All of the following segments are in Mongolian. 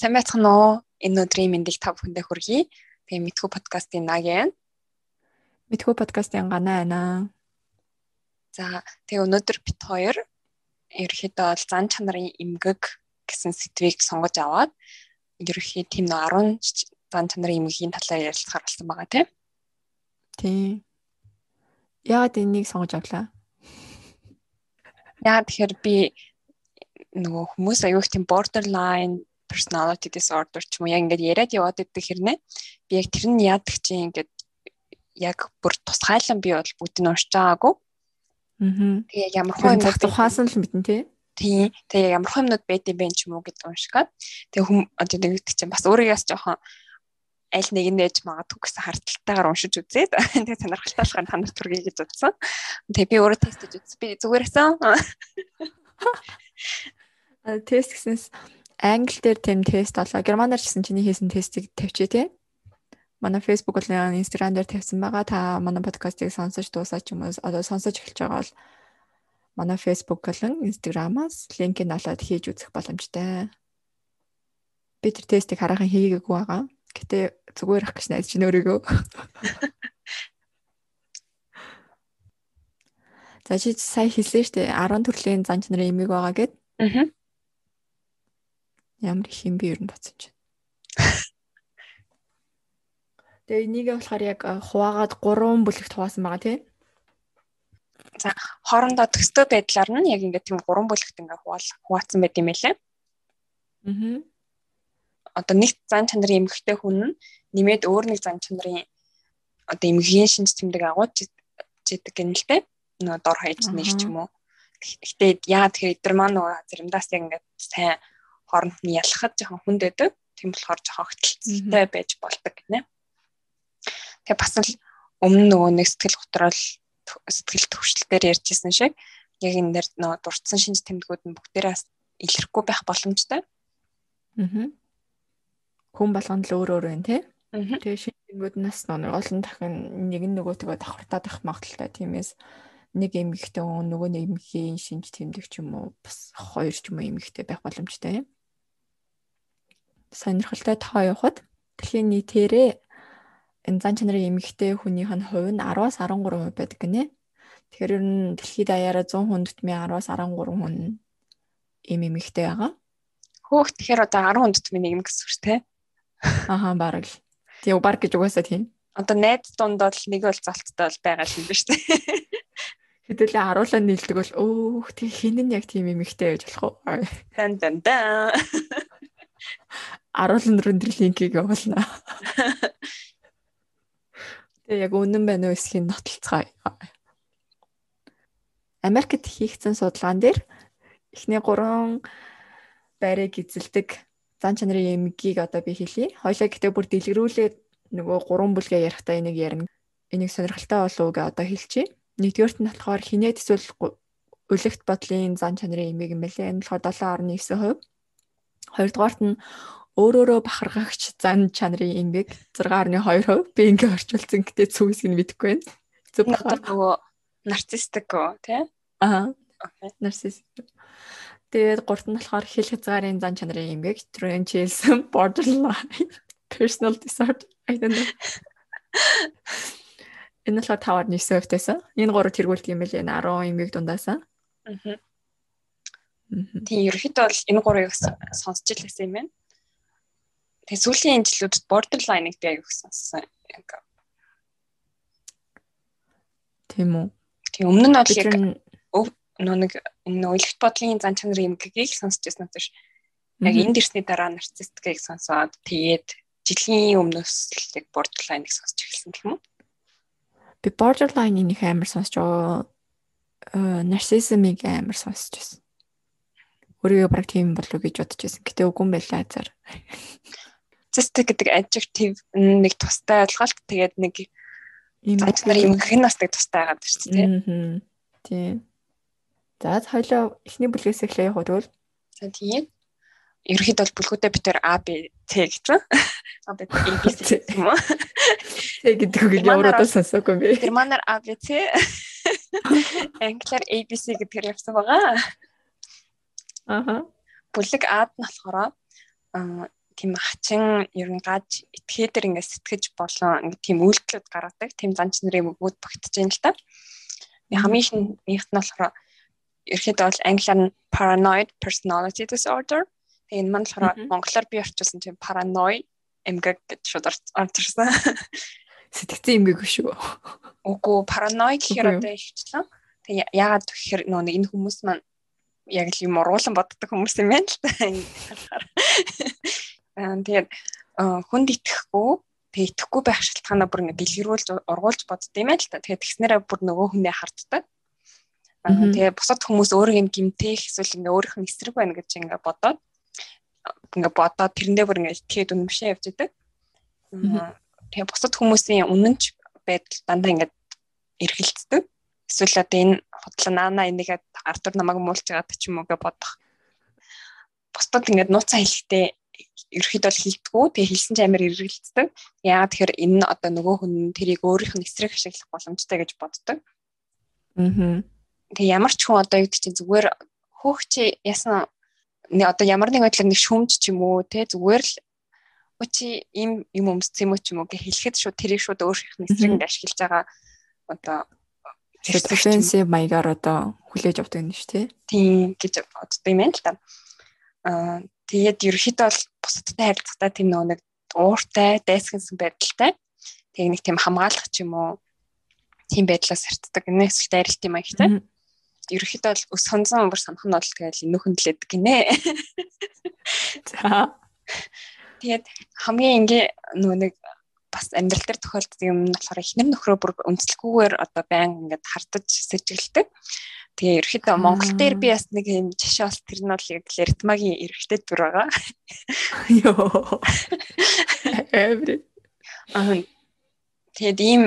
сайн байцгаана уу? Энэ өдрийн мэндийг та бүхэндээ хүргэе. Тэгээ Мэдхүү подкастын Нагийн. Мэдхүү подкастын Ганаа байна. За тэгээ өнөөдөр бит хоёр ерөөхдөө бол зан чанарын эмгэг гэсэн сэдвийг сонгож аваад ерөөхдөө тийм нөө 10 зан чанарын эмгэгийн талаар ярилцахаар болсон байгаа тийм. Тийм. Яагаад энийг сонгож авлаа? Яа тэгэхээр би нөгөө хүмүүс аюух тийм borderline personality disorder ч юм уу яг ингээд яриад яваад идэх хэрнээ би яг тэр нь яадаг чинь ингээд яг бүр тусгайлан би бол бүгд нь уншиж байгаагүй. Аа. Тэгээ ямар хөө юм тухаасан л мэдэн тий. Тий. Тэгээ ямар хөө юмнууд байд юм бэ ч юм уу гэд уншгаад тэгээ хүм одоо нэгдэг чинь бас өөрийгөөс жоохон аль нэг нь ээж магадгүй гэсэн харталтайгаар уншиж үзээд тэгээ сонирхолтой болохоор та нарт хүргэе гэж бодсон. Тэгээ би өөрөө тестэж үзсэн. Би зүгээрсэн. Тест гэснээс англи дээр тэм тест болоо. Германаар ч гэсэн чиний хийсэн тестийг тавьчих тий. Манай Facebook болон Instagram дээр тавьсан байгаа. Та манай подкастыг сонсож дуусаач юм уу? Одоо сонсож эхэлж байгаа бол манай Facebook болон Instagram-аас линкийг олоод хийж үзэх боломжтой. Би тэр тестийг хараахан хийгээгүй байгаа. Гэтэ зүгээр ах гэж найдаж байна өөрийгөө. За чи сая хэлсэн шүү дээ 10 төрлийн зан чанарын эмийг байгаа гэд. Аа. Ямар их юм би ер нь бодсон чинь. Тэгээ энийг болохоор яг хуваагаад 3 бүлэгт хуваасан байгаа тийм. За хоорондоо төстэй байдлаар нь яг ингээд тийм 3 бүлэгт ингээд хуваал хуваацсан байт юм байлаа. Аа одоо нэг зан чанарын эмгэгтэй хүн нь нэмээд өөр нэг зан чанарын одоо эмгэгийн шинж тэмдэг агуулж жидэг гэнэ л дээ. Нөгөө дор хаяж нэг ч юм уу. Гэхдээ яа тэгэхээр эдгээр маань нөгөө заримдаас яг ингээд сайн хооронд нь ялахад жоохон хүнд байдаг. Тийм болохоор жоохон хөтөлцөлтэй байж болдог гинэ. Тэгээ бас л өмнө нөгөө нэг сэтгэл готрол сэтгэл төвшлэлээр ярьжсэн шиг яг энэ дээр нөгөө дурдсан шинж тэмдгүүд нь бүгдээрээ илэрхгүй байх боломжтой. Аа хүн болгонд л өөр өөр байна тий. Тэгээ шинжэнгүүд нас нэг олон дахин нэг нь нөгөөтгөө давхартаад байх магадaltaй. Тиймээс нэг эмэгтэй хүн нөгөө нэг эмэгхийн шинж тэмдэг ч юм уу бас хоёр ч юм уу эмэгтэй байх боломжтой юм. Сонирхолтой тоо явахад дэлхийн нийтээрээ энэ зан чанарын эмэгтэй хүнийх нь хувь нь 10-аас 13% байдаг гинэ. Тэгэхээр ер нь дэлхийд даяараа 100 хүн тутмын 10-аас 13 хүн эм эмэгтэй байгаа. Хөөх тэгэхээр одоо 10 хүн тутмын нэг юм гэсэн үг шүү дээ. Ахаа бараг л. Тэгээ баг гэж угаасаа тийм. Одоо найз дундаа л нэг бол залттай бол байгаа юм биш үү? Хэдүүлээ харуулаа нийлдэг бол өөх тий хин нь яг тийм юм ихтэй байж болох уу? Дан дан дан. Аруулан руу тэр линкийг явуулнаа. Тэгээ яг үнэн байна уу эсхийн нотолцгаая. Америкт хийгдсэн судалгаан дээр эхний гурван байрыг эзэлдэг зан чанарын эмгийг одоо би хэлье. Хоёлаа гэтээ бүр дэлгэрүүлээд нөгөө гурван бүлгээ ярихдаа энийг ярина. Энийг сонирхолтой болов уу гэ одоо хэлчихье. Нэгдүгээрт нь болохоор хинээд эсвэл үлэгт бодлын зан чанарын эмийг юм байлээ. Энэ болохоор 7.9%. Хоёрдугаарт нь өөрөөрөө бахархагч зан чанарын эмийг 6.2%. Би ингээ орчуулсан гэтээ цүгс нь мэдэхгүй байна. Зөв нөгөө нарцистик гоо тий? Аа. Нарцистик. Тэгээд гурт нь болохоор хэл хязгаарын зан чанарын эмгэг Trenchilson borderline personal disorder I don't know. Энэ болохоор тавар нийсээ өвтэйсэн. Энэ гурав тэргүүлт юм байлээ 10 эмгэг дундаасан. Аа. Тийм ерөөхдөө бол энэ гурыг сонсч л байсан юм байна. Тэгээ сүүлийн жилүүдэд borderline-ыг би аяг сонссон. Тийм үү. Тийм өмнө нь бол яг нэг энэ ойлголт бодлын зан чанарын эмгэгийг сонсч байсан биш. Яг энд ирсний дараа нарцистикийг сонсоод тэгээд жилийн өмнөөс л яг borderline-ыг сонсч эхэлсэн гэх юм уу? Би borderline-ийг нэг амар сонсч байгаа. Э нарциссимыг амар сонсч байсан. Өөрийгөө баг тийм болов гэж бодож байсан. Гэтэ үгүй юм байлаа зар. Narcissistic гэдэг adjective нэг тустай ойлголт тэгээд нэг зан чанарын эмгэх нь бас нэг тустай байгаад байна шүү дээ. Тийм. За хоёлоо эхний бүлгээс эхлэе яг тэгвэл. За тийм. Ерөнхийд бол бүлгүүдээ битээр А Б Ц гэсэн. А Б А Б С юм уу? Ц гэдэг үг явруудаа сонсоогүй би. Германаар А Б Ц. Англиар A B C гэдгээр явсан байгаа. Аха. Бүлэг Ад нь болохоор тийм хачин ер нь гаж этгээдэр ингээд сэтгэж болон ингээд тийм үйлдэлүүд гаргадаг тийм занч нарын бүгд багтж байна л та. Хамгийн ихнийх нь болохоор ерөөхдөө бол англиар нь paranoid personality disorder. Тэгээ энэ маань болохоор монголоор би орчуулсан тийм paranoid эмгэг гэж шууд орчуулсан. Сэтгцэн эмгэг шүү. Үгүй paranoid гэхээр одоо ихчлээ. Тэгээ яагаад гэхээр нөө энэ хүмүүс маань яг л юм уруулан боддог хүмүүс юм байна л та. Аа тэгээд хүнд итгэхгүй тэг итгэхгүй байх шалтгаанаа бүр ингэ дэлгэрүүлж ургуулж бодд юм байл та. Тэгээд тэгснээрээ бүр нөгөө хүнээ харддаг. Аа тэгээ бусад хүмүүс өөрийг нь гимтэх эсвэл ингээ өөрийнх нь эсрэг байна гэж ингээ бодоод ингээ бодоод тэрэндээ бүр ингээ итгээд үнэмшээ явж идэг. Тэгээ бусад хүмүүсийн үнэнч байдал дандаа ингээ эргэлцдэг. Эсвэл одоо энэ худлаа наана энийгээ ардур намайг муулж байгаа ч юм уу гэж бодох. Бусдад ингээд нууцаа хэлэхдээ ерөөхдөө хилдэггүй. Тэгээ хэлсэн ч амар эргэлцдэг. Яагаад тэгэхээр энэ нь одоо нөгөө хүн тэрийг өөрийнх нь эсрэг ашиглах боломжтой гэж боддог. Аа. Тэгээ ямар ч хүн одоо юу гэдэг чинь зүгээр хөөх чи ясан одоо ямар нэг байдлаар нэг шүмж ч юм уу те зүгээр л чи ийм юм өмссөн юм уу ч юм уу гэж хэлэхэд шууд тэрийг шууд өөрийнх нь эсрэг нь ашиглаж байгаа одоо defensive маягаар одоо хүлээж авдаг юм шүү тий. Тийм гэж боддог юм байна л да. Аа тэгээд ерөөхдөө бол бусадтай харилцахдаа тийм нэг ууртай, дайсгансан байдалтай. Тэг нэг тийм хамгаалах ч юм уу тийм байдлаас харцдаг. Энэ эсвэл дайралт юм аягтай. Ерөөхдөө бол өс сонзон өмөр санах нь бол тэгэл нөхөн дэлэдэг гинэ. За. Тэгээд хамгийн ингээ нөгөө нэг бас амьдрал дээр тохиолддог юм нь болохоор эхнэр нөхрөө бүр үндэслэхгүйгээр одоо байн ингээд хартаж сэжиглдэг. Тэгээ ерөөхдөө Монгол дээр би бас нэг юм жишээ бас тэр нь бол яг Лертмагийн эрэгтэй дүр байгаа. Йоо. Эври. Аа тэгээд ийм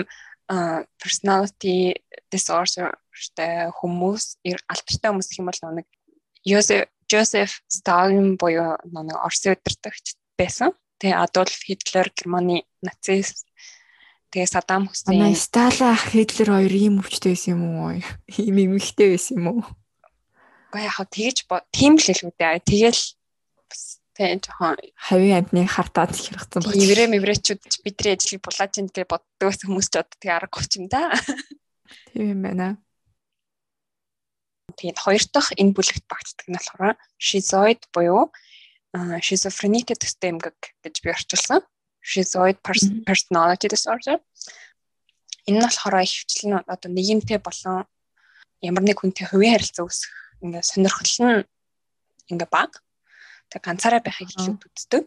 personality disorder-тэй хүмүүс алдартай хүмүүс гэх юм бол нэг Йозеф Жозеф Сталин буюу нэг Орсын удирдагч байсан. Тэгээ Адольф Хитлер Германы нацист тэгээ Саддам Хусейн Манай Сталин Хитлер хоёр ийм өвчтэй байсан юм уу? Ийм эмэгтэй байсан юм уу? Гэхдээ яг тэгэж тийм л л үдээ. Тэгэл тэгээ жоохон хавийн амтныг хартаад хэрэгцсэн баг. Еврей меврэчүүд бидний ажлыг булааж ин гэж боддог байсан хүмүүс ч одоо тэгээ аргагүй юм да. Тийм юм байна. Тэгээд хоёр дахь энэ бүлэгт багтдаг нь болохоор шизоид буюу шизофренитэй төстэй эмгэг гэж би орчуулсан. Schizoid personality disorder. Энэ нь болохоор хөвчлэн одоо нийгэмтэй болон ямар нэг хүнтэй хувийн харилцаа үүсэх ингээ сонирхол нь ингээ баг. Тэг ганцаараа байхыг илүү үздэг.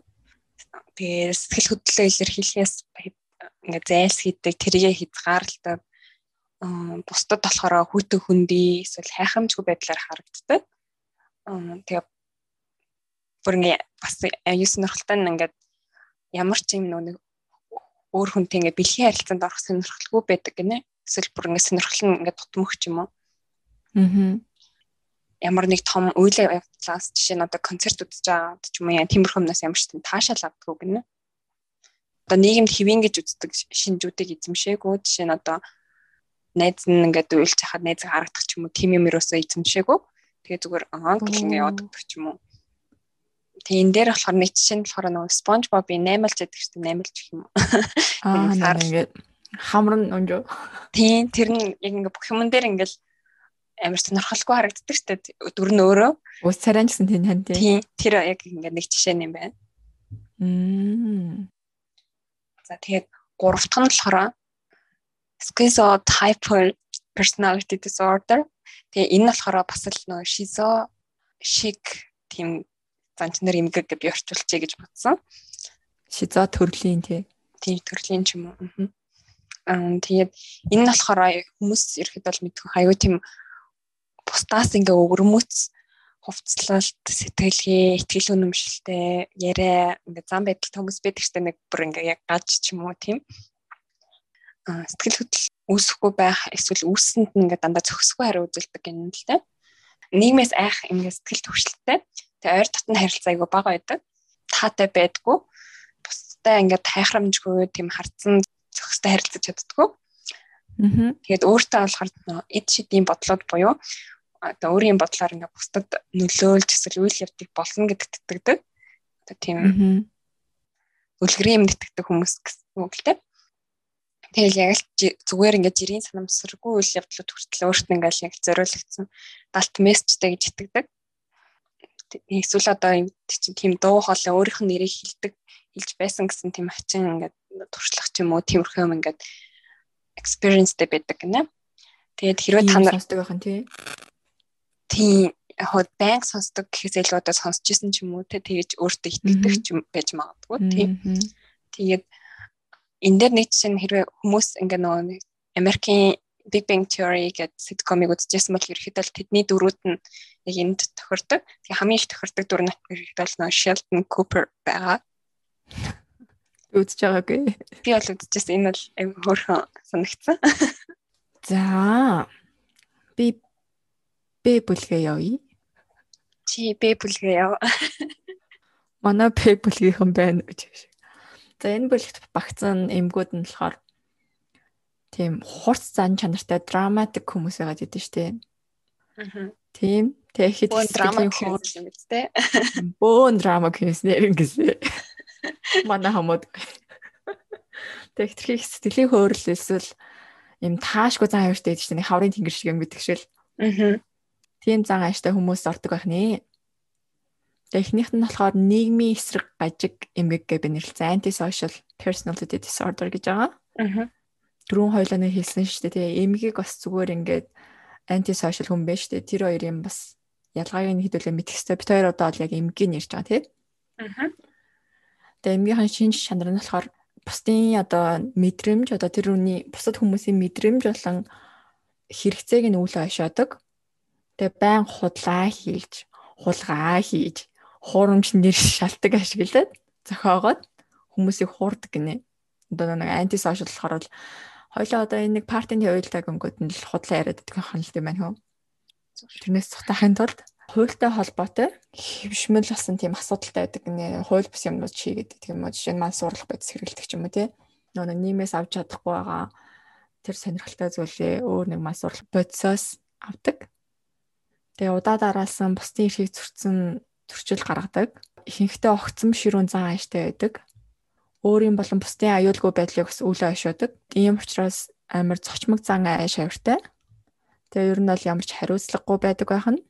Тэгээ сэтгэл хөдлөлөө илэрхийлэхээс ингээ зайлс хийдэг, тэрийгэ хязгаарладаг. Бусдад болохоор хүйтэн хүндий эсвэл хайхрамжгүй байдлаар харагддаг. Тэгээ бүр ингээ бас аюу сонирхолтой нь ингээд ямар ч юм нэг өөр хүнтэй ингээ бэлгийн харилцаанд орох сонирхолгүй байдаг гинэ. Эсвэл бүр ингээ сонирхол нь ингээ тутмөх ч юм уу. Аа. Ямар нэг том үйл явдлаас жишээ нь одоо концерт үзэж байгаа ч юм уу яа тиймэрхүү юмнаас ямар ч тийм таашаал авдаггүй гинэ. Одоо нийгэмд хэвэн гэж үздэг шинжүүдийг эзэмшээгүй жишээ нь одоо найз нь ингээд уйлж хахад найзыг харагдах ч юм уу тийм юм ерөөсөө эзэмшээгүй. Тэгээ зүгээр аа гэх ингээ явдаг ч юм уу Тэгээ энэ дээр болохоор нэг жишээ нь болохоор нөгөө SpongeBob-ийн наймалж гэдэг чинь наймалж гэх юм уу. Аа ингээд хамрын өнжөө. Тийм тэр нь яг ингээд бүх юмн дээр ингээд амар сонирхолтой харагддаг дээ. Дүр нь өөрөө. Ус царайн гэсэн тийм тань тийм. Тэр яг ингээд нэг жишээ юм байна. Мм. За тэгээд гурав дахь нь болохоор schizotypal personality disorder. Тэгээ энэ нь болохоор бас л нөгөө шизо шиг тийм занч нар имгэг гэж би орчуулчихъя гэж бодсон. Шизо төрлийн тий. Тийм төрлийн ч юм уу. Аа тэгээд энэ нь болохоор хүмүүс ерхэд бол мэдгүй аюу тийм бусдаас ингээ өвөрмөц хувцлалт сэтгэлгээ ихтгэл үнэмшилтэй яриа ингээ зам байдал хүмүүс байдаг ч нэг бүр ингээ яг гаж ч юм уу тийм аа сэтгэл хөдлөл үүсэхгүй байх эсвэл үүсэнд нь ингээ дандаа зөксгүй хариу үзүүлдэг юм л тэ нийгмээс айх ингээ сэтгэл төвшлөлтэй Тэгээ ойр дотны харилцаа айгүй бага байдаг. Таатай байдгүй. Бусдаа ингээд хайхрамжгүй тийм харцсан зохистой харилцаж чаддгүй. Аа. Тэгээд өөртөө болохоор эд шидийн бодлоод буюу одоо өөрийн бодлоор ингээд бусдад нөлөөлж эсвэл үйл явдлыг болно гэдэгт итгэдэг. Одоо тийм үлгэрийн юм итгэдэг хүмүүс гэсэн үг л дээ. Тэгэл яг л зүгээр ингээд жирийн санамсаргүй үйл явдлууд хүртэл өөртөө ингээд яг зориулагдсан далт мессежтэй гэж итгэдэг. Эсвэл одоо юм тийм дуу хоолой өөрийнх нь нэрийг хэлдэг хэлж байсан гэсэн тийм хачин ингээд туршлах ч юм уу тиймэрхүү юм ингээд experienceтэй байдаг гинэ. Тэгээд хэрвээ та нар сонсдог байхын тий. Тийм яг банк сонсдог гэхээс илүү одоо сонсч исэн ч юм уу те тэгэж өөртөө итгэдэг ч байж магадгүй тийм. Тэгээд энэ дээр нэг чинь хэрвээ хүмүүс ингээ нөгөө Америкийн Big Bang Theory гэдэг sitcom-ыг үзчихсэн бол ерөөхдөө тэдний дөрүүд нь яг энд тохирдог. Тэгээ хамгийн их тохирдог дүр нь ерөөхдөө нөгөө Sheldon Cooper байгаа. Үзэж байгаагүй. Би бол үзчихсэн. Энэ бол аюу хөөрхөн санагдсан. За. Би Б бүлгээ явъя. Чи Б бүлгээ яв. Манай Б бүлгийнхэн байна гэж. За энэ бүлэгт багцсан эмгүүд нь болохоор тийм хурц зан чанартай драматик хүмүүс байгаа гэдэг шүү дээ. Аа. Тийм. Тэгэхэд драма хүмүүс юм биз дээ. Бөөн драма нэр ингэсэн. Манай хамууд. Тэгэхэд тэрхийг сэтгэлийн хөөрөл эсвэл юм таашгүй зан авиртай гэж тийм хаврын тэнгэр шиг юм гэдэг шил. Аа. Тийм зан ааштай хүмүүс ордог байх нэ. Эхнийх нь болохоор нийгмийн эсрэг гажиг эмгэг гэж би нэрлэсэн antisocial personality disorder гэж байгаа. Аа. Дөрөв хоёлоо нэг хэлсэн шүү дээ. Тэгээ эмгийг бас зүгээр ингээд antisocial хүн байж шүү дээ. Тэр хоёрын бас ялгааг нь хэдүүлээ мэдэх хэрэгтэй. Бид хоёр одоо бол яг эмгийг нэрж байгаа тийм. Аа. Тэгээ эмгийнхэн шинж чанар нь болохоор бусдын одоо мэдрэмж одоо тэр үний бусад хүмүүсийн мэдрэмж болон хэрэгцээг нь үл ойшоодог. Тэгээ байн худлаа хийж, хулгай хийж, хуурамч нэр шалтгаан ашиглаад зохиогоод хүмүүсийг хуурдаг гинэ. Одоо нэг анти сошиал болохоор бол хоёлоо одоо энэ нэг партийн хуйлтаг өнгөд нь л худлаа яриад байдаг юм л юм байна хөө. Тэрнээс цутахын тулд хуультай холбоотой хөвшмөл басан тийм асуудалтай байдаг гинэ. Хууль бус юмнууд чийгээд тийм юм уу жишээ нь маань сурлах байдас хэрэглэдэг ч юм уу тий. Нөгөө нийгмээс авч чадахгүй байгаа тэр сонирхолтой зүйлээ өөр нэг маань сурлах бодисоос авдаг. Тэгээ удаа дараалсан бусдын эрхийг зөрчсөн зөрчил гаргадаг. Ихэнхдээ огцом ширүүн зан ааштай байдаг. Өөрийн болон бусдын аюулгүй байдлыг бас үл ойшоодог. Ийм учраас амар цочмог зан ааш авиртай. Тэгээ ер нь бол ямар ч хариуцлагагүй байдаг байх нь.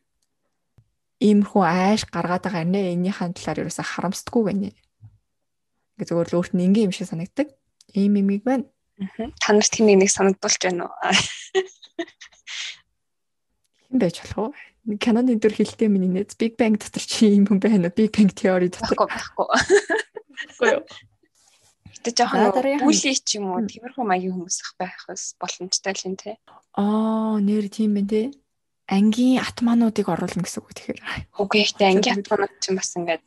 Иймэрхүү ааш гаргаад байгаа нэ энийхэн талаар ерөөсө харамсдаггүй байна. Ингээ зөвөр л өөрт нь ингийн юм шиг санагддаг. Ийм имийг байна. Та нарт хин нэг санагдуулж байна уу? Хэн байж болох вэ? Canon дээр хэлтэй миний нэз Big Bang дотор чи юм байна уу? Big Bang Theory дотор байхгүй. Байхгүй юу? Гэтэ жоохон бүлий ч юм уу тиймэрхүү маягийн хүмүүс их байх бас боломжтой л юм те. Аа, нэр тийм байх те. Ангийн атмануудыг оруулна гэсэн үг тэгэхээр. Үгүй ихтэй ангийн атманууд ч бас ингээд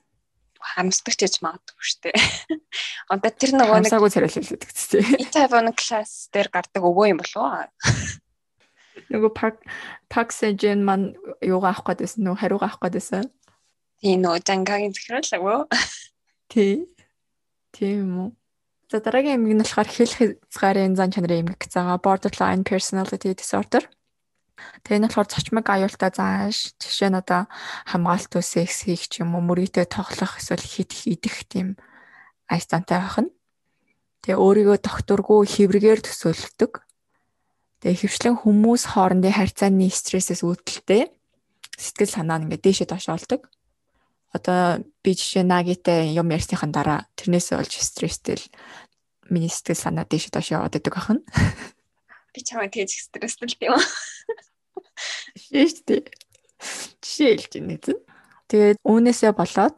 харамсдаг ч гэж магадгүй шүү дээ. Одоо тэр нөгөө нэг царайлал гэдэг чинь. E5 класс дээр гардаг өвөө юм болов уу? Нөгөө парк парк сэжен ман юугаа авах гэдсэн нөө хариугаа авах гэдсэн. Тийм нөө жангагийн захирлаагүй. Тий. Тийм үү. За дараагийн эмгэг нь болохоор хэлэх хязгаарын зан чанарын эмгэг цаага borderline personality disorder. Тэгээ нь болохоор цочмог аюултай зааш жишээ нь одоо хамгаалт ус секс хийх ч юм уу мөрийтэй тоглох эсвэл хит идэх тийм айстантай байх нь. Тэгээ өөрийгөө докторгүй хэврэгээр төсөөлдөг. Тэгээ хөвчлэн хүмүүс хоорондын харьцааны стрессээс үүдэлтэй сэтгэл санаа нь ингээд дээшээ доош олдог. Одоо би жишээ нагитай юм ярьсныхан дараа тэрнээс олж стресстэй л миний сэтгэл санаа дээшээ доош яваад байдаг ахна. Би чамаа тэгж стресстэй л тийм үү? Шээштэй. Жишээ хэлж байна зү. Тэгээд үүнээсээ болоод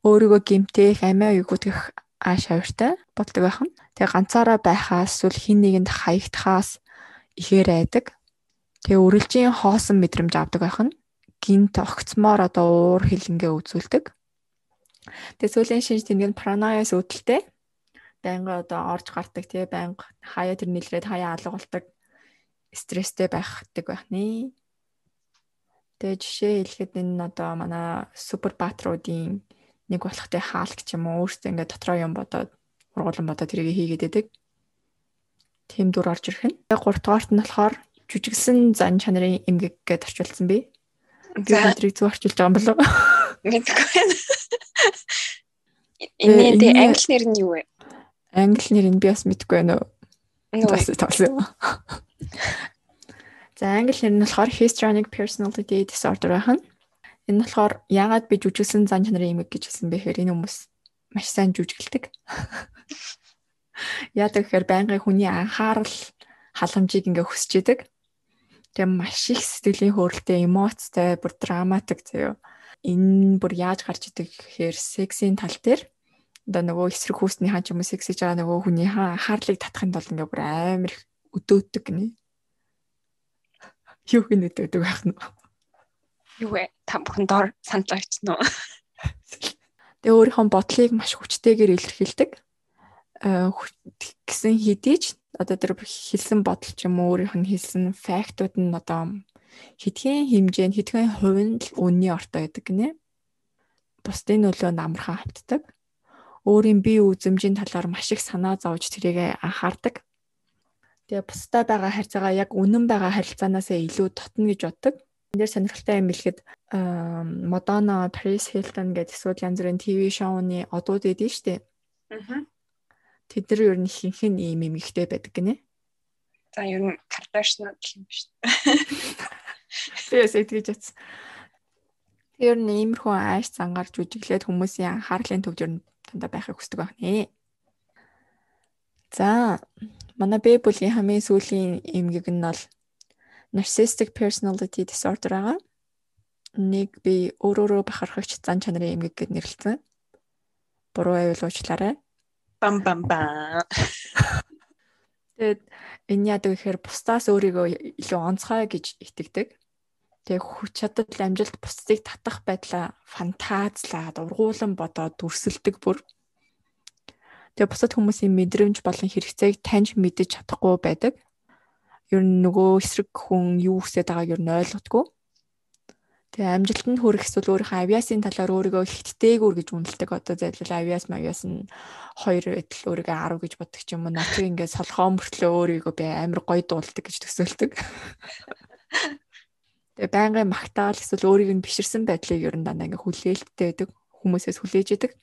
өөрийгөө гимтэх, амиа югүтгэх ааш авиртай болдог байх нь. Тэгээ ганцаараа байхаас эсвэл хин нэгэнд хаягдахаас ихээр айдаг. Тэгээ үрэлжийн хоосон мэдрэмж авдаг байх нь гинт огцмоор одоо уур хилэнгээ үзүүлдэг. Тэгээ сүүлийн шинж тэмдэг нь пранаяас үүдэлтэй. Байнга одоо орж гардаг тий байнга хаяа тэр нэлрээд хаяа алга болдог стресстэй байхдаг байх нэ. Тэгээ жишээ хэлэхэд энэ одоо манай супер баатруудын нэг болохтэй хаалт ч юм уу өөртөө ингээд дотроо юм бодоод ургуулсан бодоод тэрийг хийгээд байдаг тийм дүр орж ирэх нь. 3 дугаарт нь болохоор жүжигсэн зан чанарын эмгэг гэж орчуулсан би. Би өдрийг зөв орчуулж байгаа юм болов уу? Мэдгүй байна. Энэ тий англи нэр нь юу вэ? Англи нэр нь би бас мэдэхгүй байна уу? Бас тоосон. За англи нэр нь болохоор histrionic personality disorder байна. Энэ болохоор яагаад би жүжигсэн зан чанарын эмэг гэж хэлсэн бэхээр энэ хүмүүс маш сайн жүжиглдэг. Яадаг гэхээр байнгын хүний анхаарал халамжийг ингээ хүсэж идэг. Тэгээ маш их сэтгэлийн хөөрөлтэй, эмоцтой, бүр драматик заяо энэ бүр яаж гарч идэг гэхээр сексийн тал дээр одоо нөгөө эсрэг хүүсний хаан ч юм уу секс хийж байгаа нөгөө хүний анхаарлыг татахын тулд ингээ бүр амар их өдөөдөг гинэ. Юу гин өдөөдөг байх нь. Юу вэ? Та бүхэн доор санал авчихсан уу? Тэгээ өөрийнхөө бодлыг маш хүчтэйгээр илэрхийлдэг. Аа гэсэн хэдий ч одоо тэр хэлсэн бодол ч юм уу өөрийнх нь хэлсэн фактууд нь одоо хэдхэн хэмжээнд хэдхэн хувийн л үнний ортой байдаг гинэ. Бусдын нөлөөнд амархан хавтдаг. Өөрийн бие үзэмжийн талаар маш их санаа зовж тэрийг анхаардаг. Тэгээ бусдаа байгаа харьцаагаа яг үнэн байгаа харилцаанаас илүү тотно гэж боддог. Энд дээр сонирхолтой юм бэлгэд Madonna, Paris Hilton гэдэг эсвэл янз бүрийн ТV шоуны одууд эдэн штэ. Аа. Тэд нар ер нь ихэнх нь ийм юм ихтэй байдаг гинэ. За ер нь гэх юм дээ. Тэгээс итгэж атсан. Тэр нь иймэрхүү ааш зангаар жүжиглээд хүмүүсийн анхаарлын төвд ер нь дандаа байхыг хүсдэг байх нэ. За манай Бэбүлийн хамгийн сүүлийн эмгэг нь бол narcissistic personality disorder байгаа. Нэг би өөрөөрөө бахархагч зан чанарын эмгэг гэд нэрлэсэн. Буруу байвал уучлаарай. Бам бам бам. Тэгээд энэ яадаг гэхээр бусдаас өөрийгөө илүү онцгой гэж итгэдэг. Тэгээ хүч чадал амжилт бусдыг татах байдлаа фантазлаад ургуулan бодоод дүрсэлдэг бүр. Тэгээ бусад хүмүүсийн мэдрэмж болон хэрэгцээг таньж мэдэж чадахгүй байдаг. Ер нь нөгөө эсрэг хүн юу хүсэж байгааг ер нь ойлгодгүй. Тэгээ амжилтанд хүрэх эсвэл өөрийнхөө авиасын талаар өөрийгөө хиттэйгүр гэж үнэлдэг. Одоо зайлшгүй авиас мавиас нь хоёр байтал өөрийгөө 10 гэж боддог ч юм уу. Нациг ингээд солихоо мөртлөө өөрийгөө би амар гоё дуулдаг гэж төсөөлдөг. Тэгээ байнгын магтаал эсвэл өөрийг нь биширсэн байдлыг ер нь дандаа ингээ хүлээлттэй байдаг. Хүмүүсээс хүлээж идэг.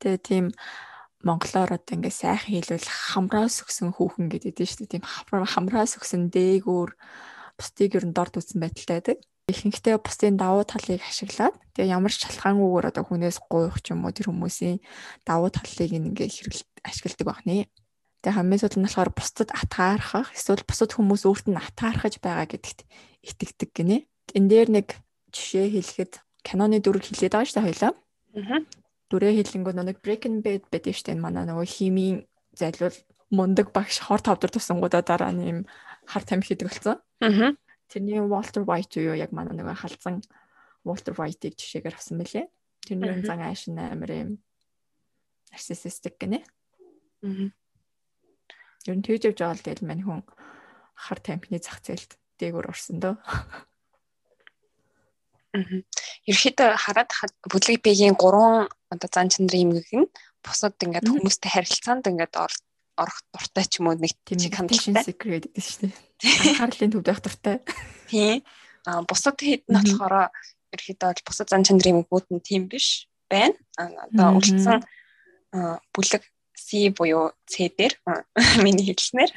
Тэгээ тийм монголоор одоо ингээ сайхан хэлвэл хамраас өгсөн хүүхэн гэдэг нь шүү дээ. Тийм хамраас өгсөн дээгүүр бусдыг ер нь дорд үзсэн байдалтай байдаг. Ихэнхдээ бусдын давуу талыг ашиглаад тэгээ ямар ч шалтгаангүйгээр одоо хүнээс гуйх ч юм уу тэр хүмүүсийн давуу талыг ингээ хэрэглэж ашигладаг байна. Тэгээ хамгийн сүүл нь болохоор бусдад атгаархах эсвэл бусад хүмүүс өөрт нь атгаархаж байгаа гэдэгт итгэдэг гинэ энэ дээр нэг жишээ хэлэхэд киноны дүрэг хэлээд байгаа шүү дээ хоёлаа. Аа. Дүрээ хэлэнгөө нэг Breaking Bad байдаг шүү дээ. Манай нөгөө химийн зайлуул мундаг багш хор тавдар тусангуудаа дараа нь юм хар тамхи хийдэг болсон. Аа. Тэрний Walter White юу яг манай нөгөө халзан Walter White-ийг жишээгээр авсан мөлий. Тэрний юм зан ааш амар юм нарциссистик гинэ. Аа. Нь тэгж явж байгаа л тэгэл мань хүн хар тамхины зах зээлд дээгүүр орсон дөө. Ерөөхдөө хараад бүлэг биеийн гурван одоо зан чанарын юмэг нь бусад ингээд хүмүүстэй харилцаанд ингээд орох дуртай ч юм уу нэг тийм condition secret гэдэг шүү дээ. Анхаарлын төвд байх дуртай. Тийм. А бусад хэд нь болохоор ерөөхдөө бол бусад зан чанарын юмгууд нь тийм биш байна. Одоо үлдсэн бүлэг C буюу C дээр миний хэлснээр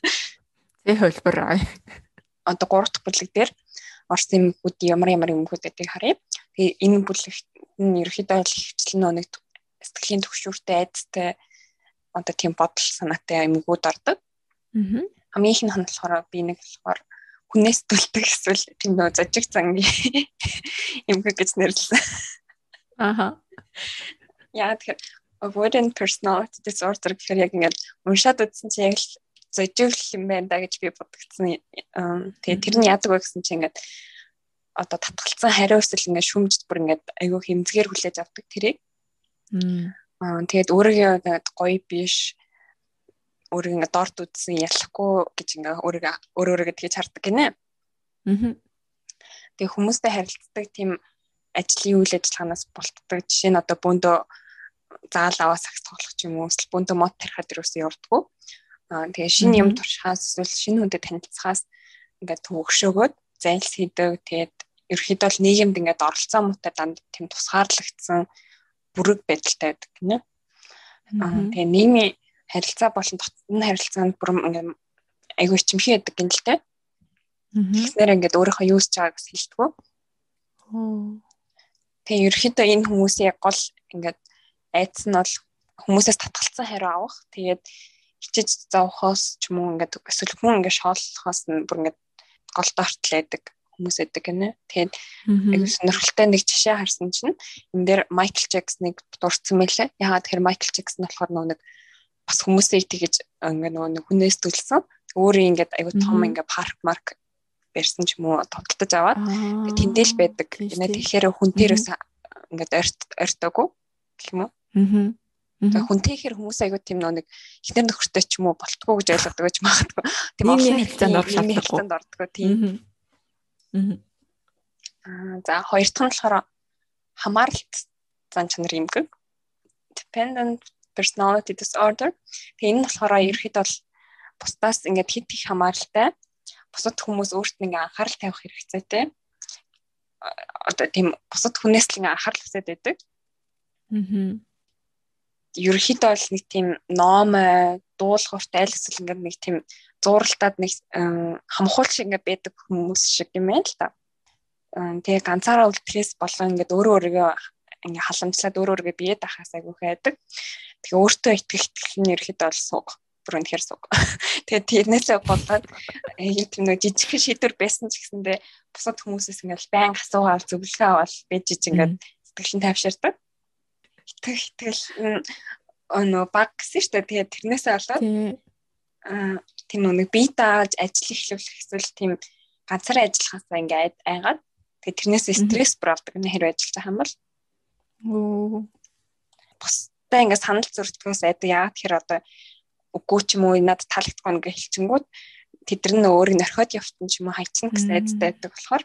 C хөлбөр. Одоо гурав дахь бүлэг дээр Орос эмгүүд ямар ямар эмгүүд гэдгийг харъя. Тэгээ энэ бүлэгт нь ерөөхдөө хвчлэн нэг сэтгэлийн төвшүүртэй айдастай одоо тийм бодол санаатай эмгүүд ордог. Аа. Хамгийн их нь болохоор би нэг болохоор хүнээс төлдөг эсвэл тийм нөө зожиг зангийн эмгэг гэж нэрлсэн. Аха. Яа тэгэхээр avoidant personality disorder гэхээр яг ингээд уншаад үзсэн чинь яг л зожигл юм байна да гэж би бодгдсон. Тэгээ тэр нь яадаг вэ гэсэн чинь ингээд одоо татгалцсан хариу өсөл ингээд шүмжд бүр ингээд айгүй хэмзгээр хүлээж авдаг тэрийг. Тэгээд өөрийгөө гоё биш өөрийг ингээд дорд үтсэн ялахгүй гэж ингээд өөрийгөө өөр өөрийгөө тэгж хардаг гинэ. Аа. Тэгээ хүмүүстэй харилцдаг тийм ажлын үйл ажиллагаанаас болтдог жишээ нь одоо бөөндөө заал аваа сагс тоглох юм уу эсвэл бөөндөө мод тарихад юусэн явдггүй. Аа тэгээ шинэ юм туршихаас эсвэл шинэ хүнтэй танилцахаас ингээд төвөгшөөгөөд зайлс хийдэг. Тэгээд ерөөхдөө л нийгэмд ингээд оролцоо муутай данд тийм тусгаарлагдсан бүрэг байдалтай байдаг гинэ. Аа тэгээ нийгмийн харилцаа болон дотны харилцаанд бүр ингээд айгүй чимхий байдаг гин л тэ. Тэгэхээр ингээд өөрийнхөө юу хийж байгааг хэлдэг. Тэгээ ерөөхдөө энэ хүмүүсийн гол ингээд айдас нь бол хүмүүсээс татгалцсан хариу авах. Тэгээд хичээж заавахаас ч юм уу ингээд эсвэл хүн ингээд шооллохоос нь бүр ингээд гол дортл байдаг хүмүүс байдаг гинэ. Тэгээд айгүй сонирхолтой нэг жишээ харсан чинь энэ дээр Майкл Джексоныг дурдсан мэлээ. Яагаад тэгэхээр Майкл Джексон болохоор нэг бас хүмүүсийг тэгэж ингээд нөгөө нэг хүнээс төлсөн. Өөрөө ингээд айгүй том ингээд парк марк барьсан ч юм уу тодтолдож аваад тэндэл байдаг. Тэгэхээр хүнтээрээс ингээд орт ортоогүй гэх юм уу. Аа. Тэгээ хүнтэйхэр хүмүүс аягүй тийм нэг ихнэр нөхөртэй ч юм уу болтгоо гэж ойлгодог гэж магадгүй. Тийм олон хэлцээнд ордгоо тийм. Аа за хоёр дахь нь болохоор хамааралт зан чанар эмгэг dependent personality disorder. Тэгээ энэ нь болохоор ерөөхдөө бол бусдаас ингээд хит их хамааралтай бусад хүмүүс өөртөө ингээ анхаарал тавих хэрэгцээтэй. Одоо тийм бусад хүнээс л ингээ анхаарал хүсэж байдаг. Аа ерөөхдөө бол нэг тийм ном дуулуурт аль эсвэл ингээд нэг тийм зууралтад нэг хамхуулч ингээд байдаг хүмүүс шиг юм байна л та. Тэгээ ганцаараа үлдэхээс болон ингээд өөрөө өөрийгөө ингээ халамжлаад өөрөө өөрийгөө бие даахаас айгүйх байдаг. Тэгээ өөртөө итгэх итгэх нь ерөөхдөө бол суг бүр үнэхээр суг. Тэгээ тэрнээсээ болоод яг тийм нэг жижиг шийдвэр байсан ч гэсэндээ бусад хүмүүсээс ингээл байн асуугаал зөвлөгөө авал бэж иж ингээд сэтгэлийн тайвширдаг итгэх итгэл нөө баг гэсэн шүү дээ. Тэгээд тэрнээсээ болоод тийм нэг бие дааж ажил эхлүүлэх эсвэл тийм ганцаар ажиллахаасаа ингээд айгаад тэгээд тэрнээсээ стресс бравдаг нэ хэрэг ажиллаж байгаа юм бол бусдаа ингээд санал зөрчдгөөс айдаг яагаад тэгэхээр одоо үгүй ч юм уу надад таалагдахгүй ингээ хэлчингүүд тэдэр нь өөрийг нөрхөд явтан ч юм уу хайцсан гэсэн айдтай байдаг болохоор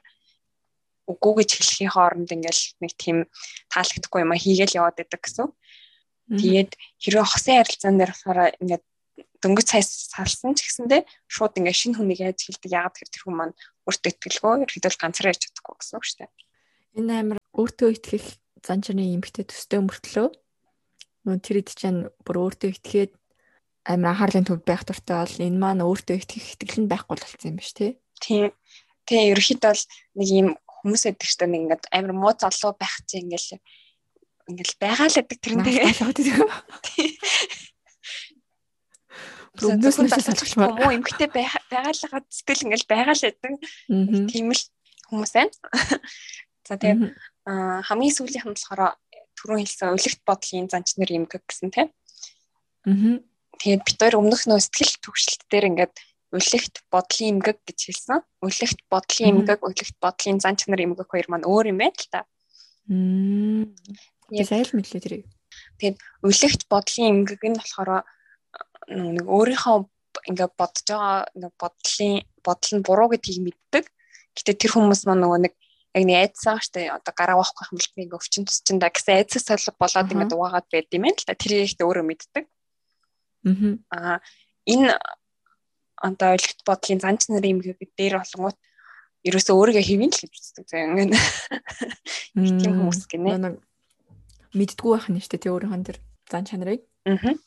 үгүй гэж хэлхийн хооронд ингээл нэг тийм таалагдахгүй юм а хийгээл яваад байдаг гэсэн. Тэгээд хэрвээ хосын харилцаан дээр болохоор ингээд дөнгөж цай салсан ч гэсэндээ шууд ингээд шинэ хүнийг яаж хэлдэг яагаад тэр хүн маань өөртөө итгэлгүй ерөөдөө ганцаараа яж чадахгүй гэсэн үг шүү дээ. Энэ амар өөртөө итгэх занчны эмгтэй төстэй мөртлөө нөө тэр ид чинь бүр өөртөө итгээд амар анхаарлын төв байх дуртай бол энэ маань өөртөө итгэх итгэл нь байхгүй болсон юм ба ш тий. Тийм. Тэгээ ерөөхдөө бол нэг юм хүмүүс байдаг шүү дээ нэг ингээд амар муу залуу байх чинь ингээл ингээл байгаа л байдаг тэрнээ. Өмнөөс нь салчихмаар. Муу эмгтэй байгаалгаа сэтгэл ингээл байгаа л байдаг. Тийм л хүмүүс байна. За тэгээ хамгийн сүүлийн хэмжээ болохоор түрүүн хэлсэн өвлөгт бодлын занч нар эмгэг гэсэн тийм. Аа. Тэгээд бид хоёр өмнөх нөө сэтгэл төвшөлт дээр ингээд үлэгт бодлын эмгэг гэж хэлсэн. Үлэгт бодлын эмгэг, үлэгт бодлын зан чанар эмгэг хоёр маань өөр юм байна л та. Мм. Яг айл мэдлээ тэрийг. Тэгээд үлэгт бодлын эмгэг нь болохоор нэг өөрийнхөө ингээд бодож байгаа нэг бодлын бодол нь буруу гэдгийг мэддэг. Гэтэ тэр хүмүүс маань нөгөө нэг яг нэг айдсан штэ одоо гараа واخх юм бол ингээд өвчин тусчин да гэсэн айдсаас солив болоод ингээд угаагаад байд юм байна л та. Тэр ихтэй өөрөө мэддэг. Аа энэ одоо ойлголт бодлын занч нарын юм гэдэг дээр болонгууд ерөөсөө өөрийгөө хэвэн л гэж үздэг зэ ингээд тийм хүмүүс гинэ. Мэддгүй байх нь штэ тий өөрийнхөө тэр зан чанарыг. Аа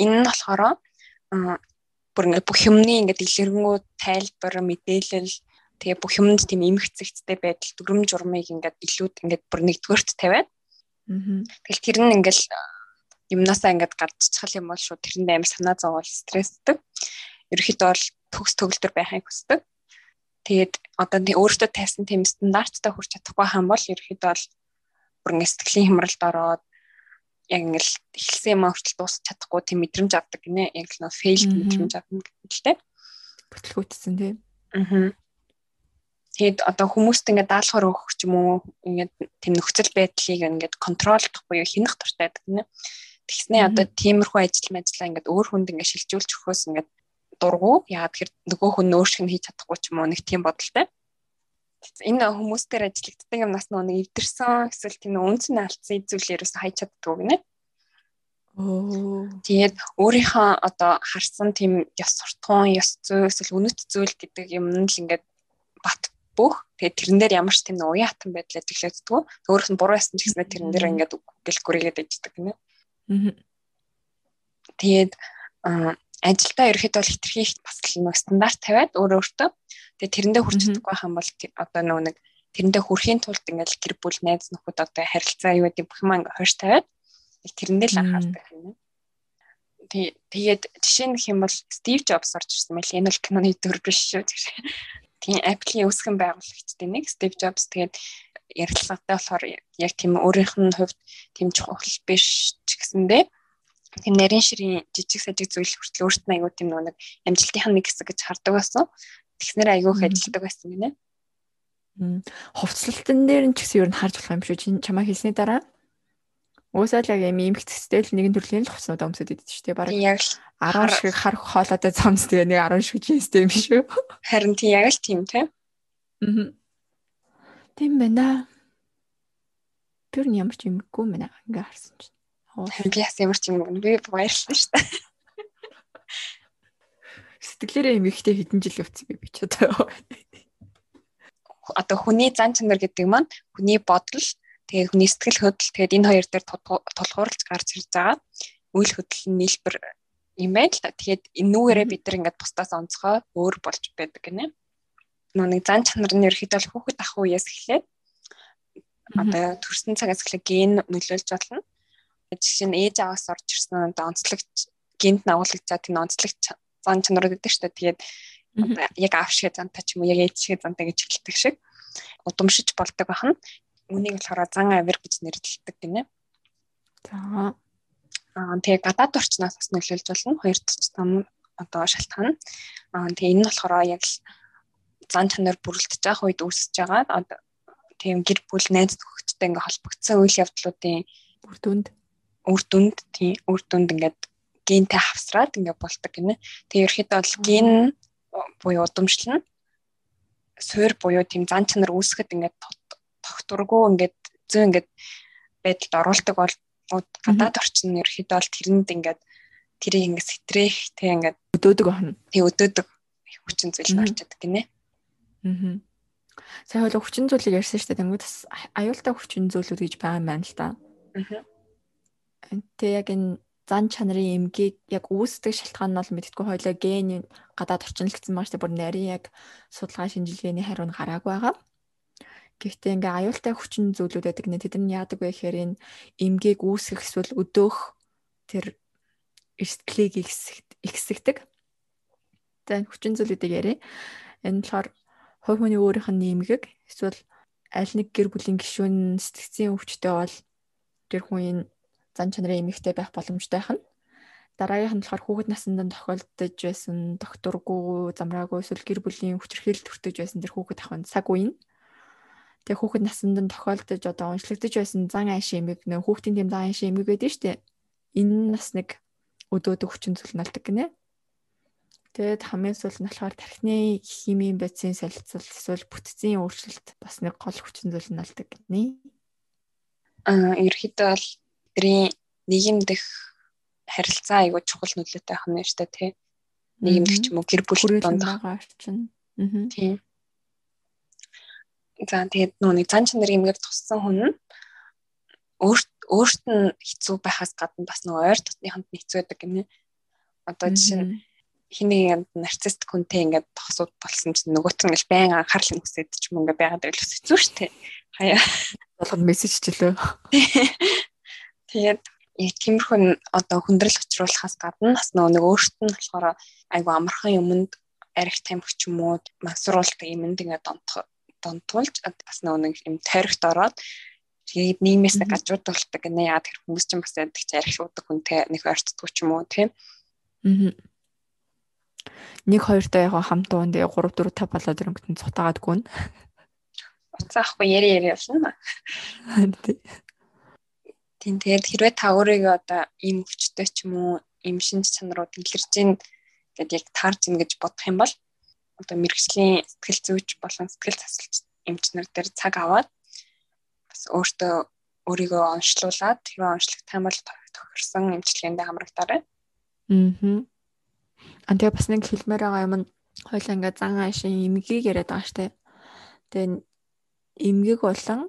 Энэ нь болохоор бүр ингээд бүх юмны ингээд илэргэнгүй тайлбар мэдээлэл тэгээ бүх юмд тийм эмгцэгцтэй байдал дүрм журмыг ингээд илүүд ингээд бүр нэгдүгээрт тавиад. Тэгэл тэр нь ингээд юмнасаа ингээд гадчихл юм бол шууд тэрэнд амар санаа зовоол стрессдэг. Ерөнхийдөө бол төгс төгөлдөр байхыг хүсдэг. Тэгээд одоо өөртөө тайсан тийм стандарттай хүрч чадахгүй хаан бол ерөнхийдөө бол бүр ингээд сэтгэлийн хямралд ороод яг ингээд эхэлсэн юм хүртэл дуусах чадахгүй тийм мэдрэмж авдаг гинэ. Яг л нөө фейл мэдрэмж авна гэдэгтэй. Бүтлгүүцсэн тийм. Аа. Тэгэд одоо хүмүүст ингээд даалгавар өгөх ч юм уу ингээд тийм нөхцөл байдлыг ингээд контролдох буюу хянах дуртай гэдэг нэ. Тэгснээ одоо тиймэрхүү ажил мэдлээ ингээд өөр хүнд ингээд шилжүүлж өгөхөөс ингээд дургу. Яагаад тэгэхээр нөгөө хүн өөршиг нь хийж чадахгүй ч юм уу нэг тийм бодолтой. Энэ хүмүүстээр ажиллагддаг юмнаас нэг эвдэрсэн эсвэл тийм үнцэн алдсан зүйлээрээс хайж чаддгүй гинэ. Тэгээд өөрийнхөө одоо харсан тийм ёс суртахуун, ёс зүй эсвэл үнэт зүйл гэдэг юм нь л ингээд бат бүх тэгээд тэрэн дээр ямар ч тийм уян хатан байдал ажиглагддаг. Өөрөөх нь буруу ясан ч гэснээр тэрэн дээр ингээд гэл гүрийгээд иждэг гинэ. Тэгээд ажилдаа ерөөхдөө их бас л нэг стандарт тавиад өөрөө өөртөө тэгээд тэрэндээ хүрчдэг байх юм бол одоо нэг тэрэндээ хүрэхийн тулд ингээд гэр бүл найз нөхөд одоо харилцаа юу гэдэг бүх юм ингээд хойш тавиад тэрэндээ л анхаардаг юм. Тэгээд жишээ нь хэм бол Стив Джобс орж ирсэн байл энэ бол киноны төр биш шүү. Тийм Apple-ийн үүсгэн байгуулагчдын нэг Стив Джобс тэгээд ярилцлагатай болохоор яг тийм өөрийнх нь хувьд тийм чухал биш ч гэсэндээ тийм нарийн ширийн жижиг сажиг зүйл хүртэл өөрт нь аягүй тийм нэг амжилтынх нь нэг хэсэг гэж хардаг байсан. Тэгснэр аягүй их ажилладаг байсан гинэ. Хувцлалтын дээр нь ч гэсэн ер нь харж болох юм шүү. Чи чамаа хэлсний дараа Уусаа л яг юм имхцтэй л нэгэн төрлийн л хувцснууд өмсөд идэв шүү дээ. Бараг яг 10 шиг харах хоолойтой цомц тэгээ нэг 10 шиг жинстэй юм шүү. Харин тийм яг л тийм тийм. Аа. Тийм байна. Тэр нь ямар ч юмгүй мэнэ ингээ харсан чинь. Би бас ямар ч юм би баярлсан шүү дээ. Сэтгэлээрээ юм ихтэй хэдэн жил явцсан би ч одоо. Одоо хүний зан чанар гэдэг маань хүний бодол Тэгээд хүний сэтгэл хөдлөл тэгээд энэ хоёр дээр тулгуурлаж гарч ирж байгаа. Үйл хөдлөл нь нийлбэр юм байна л та. Тэгээд энүүгээрээ бид нар ингээд бусдаас онцгой өөр болж байдаг гинэ. Нэг зан чанар нь ерөөхдөө хүүхэд ах үеэс эхлээд одоо төрсэн цагаас эхлээ ген нөлөөлж болно. Жишээ нь ээж аваас орж ирсэн одоо онцлогч гент нагуулгачаад энэ онцлогч зан чанарууд гэдэг дээ. Тэгээд яг аав шиг зантай ч юм уу яг ээж шиг зантай гэж хэлдэг шиг удамшиж болдог бахан. Үнийг болохоор зан авир гэж нэрлэдэг гинэ. За. Аа тэгээ гадаад орчноос бас нөлөөлж болно. Хоёр том одоо шалтгаан. Аа тэгээ энэ нь болохоор яг л зан чанар бүрэлдэж байгаа үед үүсэж байгаа. Одоо тийм гэр бүл найз нөхөдтэй ингээ холбогдсон үйл явдлуудын үр дүнд үр дүнд тийм үр дүнд ингээд гентэй хавсраад ингээ болдог гинэ. Тэгээ ерөөхдөө бол ген буюу удамшлал нь суур буюу тийм зан чанар үүсгэхэд ингээд тогтургүй ингээд зөө ингээд байдалд оруулдаг бол гадаад орчин нь ерөөхдөө бол тэрэнд ингээд тэрийг ингээд сэтрэх тэг ингээд өдөөдөг байна. Тэг өдөөдөг хүчин зүйл орчод гинэ. Аа. Сая хойло хүчин зүйлийг ярьсан шүү дээ. Тэнгүүд бас аюултай хүчин зүйлүүд гэж байгаа юм байна л да. Аа. Тэг яг энэ зан чанарын эмгийг яг үүсдэг шалтгаан нь бол мэдтгүй хойлоо ген гадаад орчин л гэсэн маш тэ бүр нарийн яг судалгаа шинжилгээний хариу нь гараагүй байгаа. Гэхдээ ингээ аюултай хүчин зүйлүүд байдаг нэ тэд нар яадаг вэ гэхээр энэ эмгээг үүсгэх эсвэл өдөөх тэр эрсдлийг ихсэгдэг. За хүчин зүйлүүдийг яриа. Энэ болохоор хувь хүний өөрийнх нь нэмгэг эсвэл аль нэг гэр бүлийн гишүүн сэтгцийн өвчтөй бол тэр хүн энэ зан чанарын эмэгтэй байх боломжтой байна. Дараагийнх нь болохоор хүүхэд наснд тохиолдож байсан докторгүй, замраагүй эсвэл гэр бүлийн хүчирхийлэл төртөж байсан тэр хүүхэд ахын цаг үе нь Тэгээ хүүхэд насанд нь тохиолдож одоо уншлагдаж байсан зан аашийн эмэг нөө хүүхдийн тэм зан аашийн эмэг байдаг шүү дээ. Энэ нас нэг өдөөдөг хүчин зүйл налдаг гинэ. Тэгээд хамгийн сүүл нь болохоор тархины химийн бодисын солилцол эсвэл бүтцийн өөрчлөлт бас нэг гол хүчин зүйл налдаг гинэ. Аа ерөөхдөө бол тэрийн нийгэмдэх харилцаа айгуу чухал нөлөөтэй хам нэ штэ тий. Нийгэмдэх ч юм уу гэр бүл дондох орчин. Аа. Тийм. За тэгээд нэг зан чанар юмгээр туссан хүн нь өөрт өөрт нь хэцүү байхаас гадна бас нөгөө ойр дотныхонд нь хэцүү байдаг гэмнэ. Одоо жишээ нь хиний нарцистик хүнтэй ингээд тосууд болсон чинь нөгөөт нь ингээл байн анхаарал хүсээд ч юм ингээд байгаад байл хэцүү шүү дээ. Хаяа болгоно мессеж ч лөө. Тэгээд яг тиймэрхүү одоо хүндрэл учруулахаас гадна бас нөгөө нэг өөрт нь болохоор айгу амархан юмд арих тамхи ч юм уу мансруулдаг юмд ингээд донтох донтуулж бас нэг юм тойрогт ороод тэгээд нийгмээс гажуудуулдаг гэнэ яа тэр хүмүүс ч бас яддаг ч арих шуудаг хүнтэй нэг ойрцдгүй ч юм уу тийм. Аа. Нэг хоёртой яг хамт уун тэгээ 3 4 5 болоод ирэнгөтэн цутаагаадгүй нь. Уцаахгүй яри яри явсан ба. Тийм тэгээд хэрвээ та өөрийгөө одоо ийм өвчтөй ч юм уу ийм шинж чанарууд илэрж гин гэдээ яг таарч ин гэж бодох юм бол одоо мэрэгжлийн сэтгэл зүйч болон сэтгэл засалч эмчнэр дээр цаг аваад бас өөртөө өөрийгөө онцлуулад хэрвээ онцлогтой бол тохирсон эмчилгээндээ хамрагдаарай. Аа. А тэгээ бас нэг хэлмээр байгаа юм нь хоёул ингээ зан аашийн эмгийг яриад байгаа штэ. Тэгээ эмгэг болон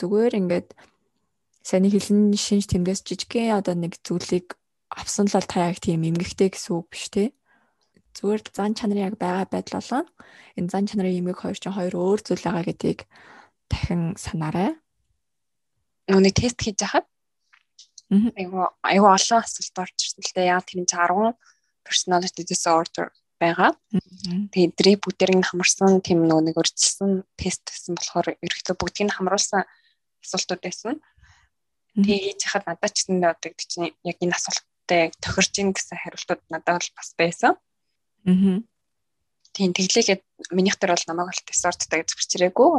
зүгээр ингээд саний хэлэн шинж тэмдээс жижигхэн одоо нэг зүйлийг авсан л бол та яг тийм эмгэгтэй гэсэн үг биш те. Зүгээр зан чанарын яг байгаа байдал болон энэ зан чанарын эмгэг хоёр чинь хоёр өөр зүйл байгаа гэдгийг дахин санаарай. Нүуний тест хийж хахад айгу айгу олон асуулт орж ирсэн л дээ. Яа тэр нь 10 personality disorder байгаа. Тэгээд эдрийг бүгдийг нь хамарсан тийм нөгөө нэг өрчилсөн тест гэсэн болохоор ерөөхдөө бүгдийг нь хамруулсан асуултууд байсан. Тэгээд хахад надад ч гэсэн одоо гэдэг чинь яг энэ асуулттай тохирж ийн гэсэн хариултууд надад бол бас байсан. Аа. Тийм тэглээгээд минийх дээр бол намайг бол диссорттай гэж зөвчрээгүй.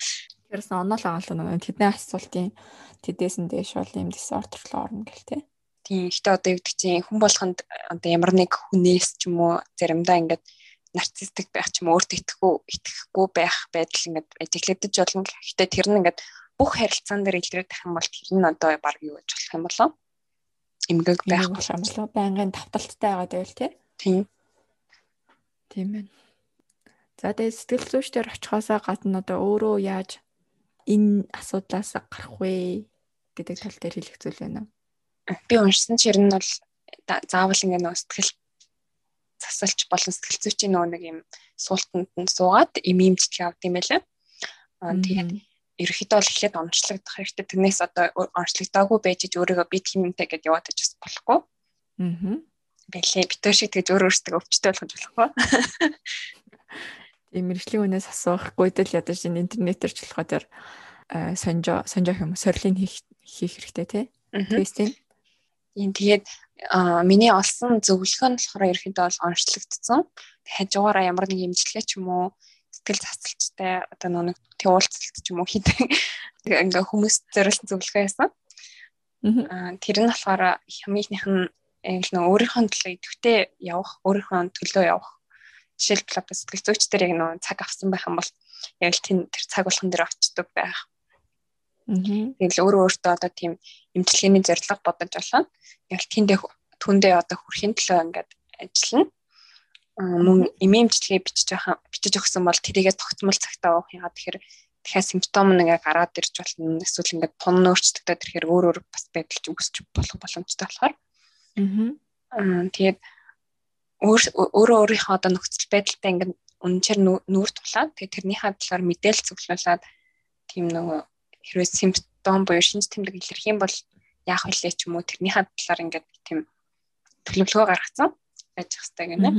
Тэрсэн оноо л байгаа л нэг тэдний асуултын тэдээс нь дээш бол юм диссортер руу орно гэл тээ. Тийм ихтэй одоо юу гэдэг чинь хүн болгонд одоо ямар нэг хүнээс ч юм уу заримдаа ингээд нарцистик байх ч юм өөртөө итгэхгүй итгэхгүй байх байдал ингээд ажиглагдаж болно. Гэхдээ тэр нь ингээд бүх харилцаан дээр илрээд тах юм бол тэр нь одоо баг юу гэж болох юм болоо? Эмгэг байх болоо. Байнгын давталттай байгаа байвал тий. Тийм. Тийм байна. За тэгээ сэтгэл зүйч дээр очихоосоо гадна одоо өөрөө яаж энэ асуудлаас гарах вэ гэдэг тал дээр хэлэх зүйл байна. Би уншсан ч ер нь бол заавал ингээ нөө сэтгэл засалч болон сэтгэл зүйчийн нөгөө нэг юм суултанд нь суугаад им имжлэг авд юм байлаа. Аа тэгээд ерөөхдөө бол эхлээд онцлогдох хэрэгтэй. Тэрнээс одоо онцлогдоогүй байж өөрийгөө би тийм юмтай гэдээ яваад аж бас болохгүй. Аа. Бэлээ битүү шиг тэгж өөр өөртөө өвчтэй болгож болохгүй. Тийм мэрэгжлийн үнээс асуухгүй дэл ядаж энэ интернетээр ч болохоо тэр сонжоо сонжоо юм сорилын хийх хийх хэрэгтэй тий. Тестинг. Тийм тэгээд миний олсон зөвлөгөө нь болохоор ерөөхдөө бол онцлогдсон. Хажуугаараа ямар нэг имжлэгээ ч юм уу сэтгэл засалчтай одоо нэг тий уулзалт ч юм уу хийдэг ингээ хүмүүс зориулсан зөвлөгөө байсан. Аа тэр нь болохоор хамгийн нь яг л нөө өөрийнхөө төлөө идэвхтэй явах, өөрийнхөө төлөө явах. Жишээлбэл одоо сэтгэл зүйчдэр яг нөө цаг авсан байх юм бол яг л тэр цаг болгон дээр очдог байх. Тэгэл өөрөө өөртөө одоо тийм эмчилгээний зорилго бодож олоо. Яг тэндээ түндээ одоо хүрхийн төлөө ингээд ажиллана мөн эмээмжлэгээ бичиж байгаа бичиж өгсөн бол тэрийгээ тогтмол цагтаа уух яагаад тэгэхээр дахиад симптом нэг гараад ирж болно. Эсвэл ингээд тун өөрчлөгдөд ирэхээр өөр өөр бас байдалч үүсч болох боломжтой болохоор. Аа тэгээд өөрөө өөрийнхөө одоо нөхцөл байдалтай ингээд үнэнчээр нүүр тулаад тэгээд тэрнийхээ талаар мэдээлэл цуглуулад тийм нөгөө хэрвээ симптом буюу шинж тэмдэг илэрх юм бол яах вэ ч юм уу? Тэрнийхээ талаар ингээд тийм төлөвлөгөө гаргацсан. Байж хэвээр гэнэ.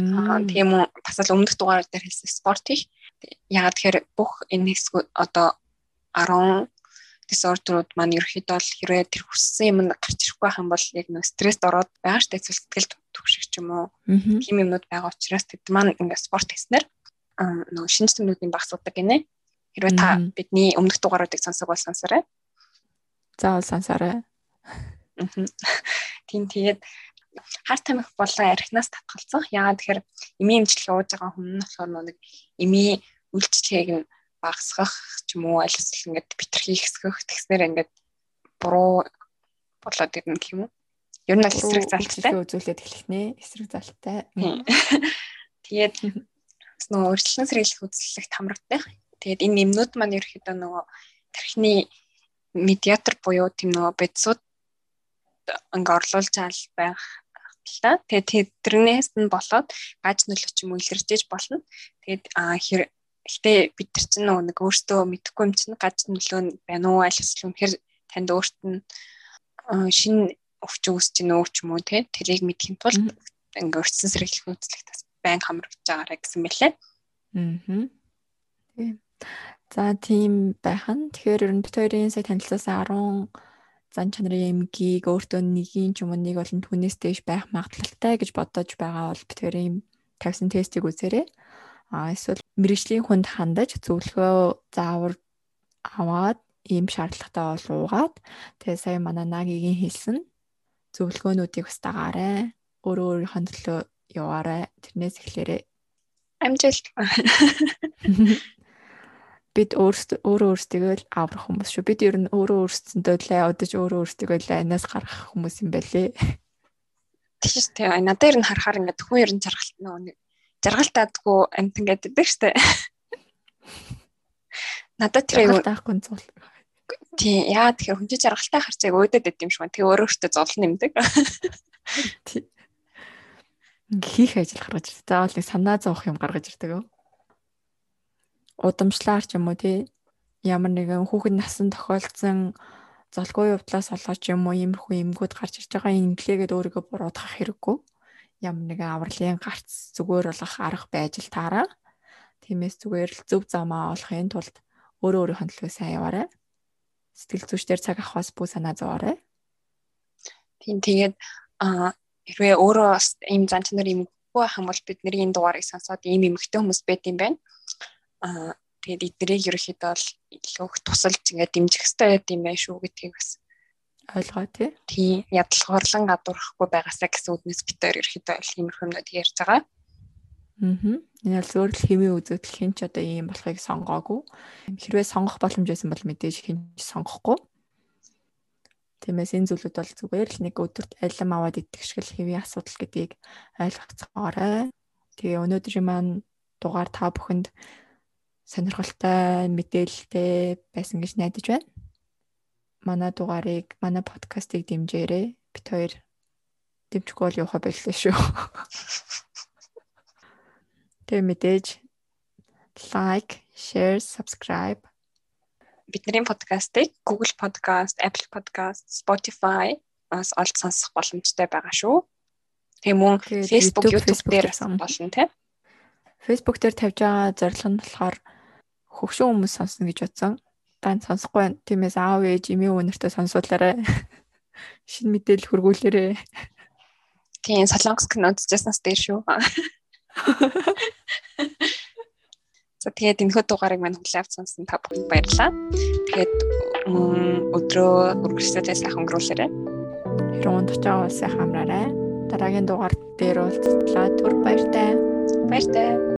Аа тийм үү бас л өмнөх дугаар дээр хэлсэн спорт их. Яагаад тэгэхээр бүх энэ хэсгүүд одоо 10 дисордерууд маань ерөөхдөө л хэрвээ тэр хүссэн юм гарч ирэхгүй байх юм бол яг нэг стресст ороод байгаа штэ эсвэл сэтгэл төвших ч юм уу. Тийм юмнууд байгаа учраас тэд маань ингээд спорт хийснээр нөгөө шинж тэмдгүүдийн багасгадаг гинэ. Хэрвээ та бидний өмнөх дугааруудыг сонсог бол сонсоорой. Заавал сонсоорой. Тийм тэгээд хар тамхи болон архинаас татгалзах. Яагаад тэгэхээр эмийн имжлэг ууж байгаа хүн нь болохоор нэг эмийн үйлчлэгийг нь багасгах ч юм уу аль эсвэл ингээд битэрхий хэсгэх тэгснээр ингээд буруу болоод ирнэ гэх юм уу? Ер нь эсрэг залттай үзүүлээд эхлэх нэ. Эсрэг залттай. Тэгээд нөгөө өөрчлөлт сэргийлэх үзлэлэгт хамрагддаг. Тэгээд энэ нэмнүүд маань ерөөхдөө нөгөө тархины медиатор буюу тийм нөгөө бодисууд ингээ орлуулж аал байх та. Тэгээд тэрнээс нь болоод гаж нөлөө ч юм уу илэрчээж болно. Тэгээд а хэр гэтээ бид нар чинь нэг өөртөө мэдэхгүй юм чинь гаж нөлөө байна уу аль эсвэл үнэхээр танд өөрт нь шинэ өвч үүсч гин үү ч юм уу тий тэрийг мэдхийн тулд ингээ өртсөн сэргийлэх үзлэгт бас байн хамрагч байгаарэ гэсэн мэлээ. Аа. Тийм. За тийм байхan. Тэгэхээр ер нь бид хоёрын сая танилцсаас 10 зан чанарын эмгийг өөртөө нэгийн ч юм уу нэг болон түүнээс дээш байх магадлалтай гэж бодож байгаа бол битэрийн тавьсан тестийг үзээрэй. А эсвэл мэрэгжлийн хүнд хандаж зөвлөгөө заавар аваад ийм шаардлагатай бол уугаад тэгээ сая манай нагийн хэлсэн зөвлөгөөнүүдийг бас дагаарай. Өөрөө өөрийнхөө төлөө яваарай. Тэрнээс эхлээрэй. Амжилт. бид өөрсдөө өөрөө өөрсдөө л аврах хүмүүс шүү. Бид ер нь өөрөө өөрсдөндөө л удаж өөрөө өөрсдөө л анаас гаргах хүмүүс юм байлээ. Тийм шүү дээ. Надад ер нь харахаар ингээд хүн ер нь жаргалт нэг жаргалтаадгүй амт ингээд байдаг шүү дээ. Надад тэр аюу таахгүй зул. Тийм яа тэгэхээр хүн чинь жаргалтай харцыг өөдөд өгд юм шиг байна. Тэгээ өөрөө өөртөө зол нэмдэг. Тийм. Хийх ажил гаргаж ирдэг. Заавал нэг санаа зовох юм гаргаж ирдэг. Удамшлаар ч юм уу тий ямар нэгэн хүүхэд насан тохиолдсон золгүй явдлаас олгож юм уу иймэрхүү эмгүүд гарч ирж байгаа инглээгээд өөрийгөө буруутгах хэрэггүй. Ямар нэгэн авралын гарц зүгээр болгох арга байж л таараа. Тиймээс зүгээр л зөв замаа олохын тулд өөрөө өөрийнхөө төлөө сайн яваарай сэтгэл зүйчдэр цаг авахаас бүү санаа зовоорой. Тийм тэгээд а хэрвээ өөрөө бас ийм зан чанар юм хөө хам бол бидний энэ дугаарыг сонсоод ийм эмгтэй хүмүүс байд юм байна. А тэгээд эднэрийг ерөөхдөө бол илүү их тусалж ингээд дэмжих хэрэгтэй байд юм байна шүү гэдгийг бас ойлгоо тий. Тийм ядлагоорлон гадуурхахгүй байгаасаа гэсэн үднэс битээр ерөөхдөө л иймэрхүү юмнууд ярьж байгаа. Аа. Энэ бол зөвөр л хэмээ үзэгдэл хин ч одоо ийм болохыг сонгоогүй. Хэрвээ сонгох боломж байсан бол мэдээж хин ч сонгохгүй. Тиймээс энэ зүйлүүд бол зүгээр л нэг өдөрт алим аваад идэх шиг л хэвийн асуудал гэдгийг ойлгоцгоорой. Тэгээ өнөөдрийн маань дугаар та бүхэнд сонирхолтой мэдээлэлтэй байсан гэж найдаж байна. Манай дугаарыг, манай подкастыг дэмжээрэй. Бид хоёр дэмжихгүй бол явах байлаа шүү. Тэгээ мэдээж like, share, subscribe бидний подкастыг Google Podcast, Apple Podcast, Spotify бас олж сонсох боломжтой байгаа шүү. Тэгээ мөн Facebook, YouTube дээр болно тийм. Facebook дээр тавьж байгаа зорилго нь болохоор хөгшин хүмүүс сонсно гэж бодсон. Дан сонсохгүй байна. Тиймээс аав ээж эмээ өнөртөө сонсуулаарай. Шинэ мэдээлэл хургуулаарай. Тийм солонгос кино үзчихснаас дээр шүү. За тэгээд энэхүү дугаарыг мань хүлээвч сонсон та бүхэнд баярлалаа. Тэгээд өдрөө үргэлжлүүлээ сайхан өнгөрүүлээрэй. Хэрвээ дуучаа сайн хамраарай. Дараагийн дугаар дээр уулзлаа. Түр баяртай. Баяртай.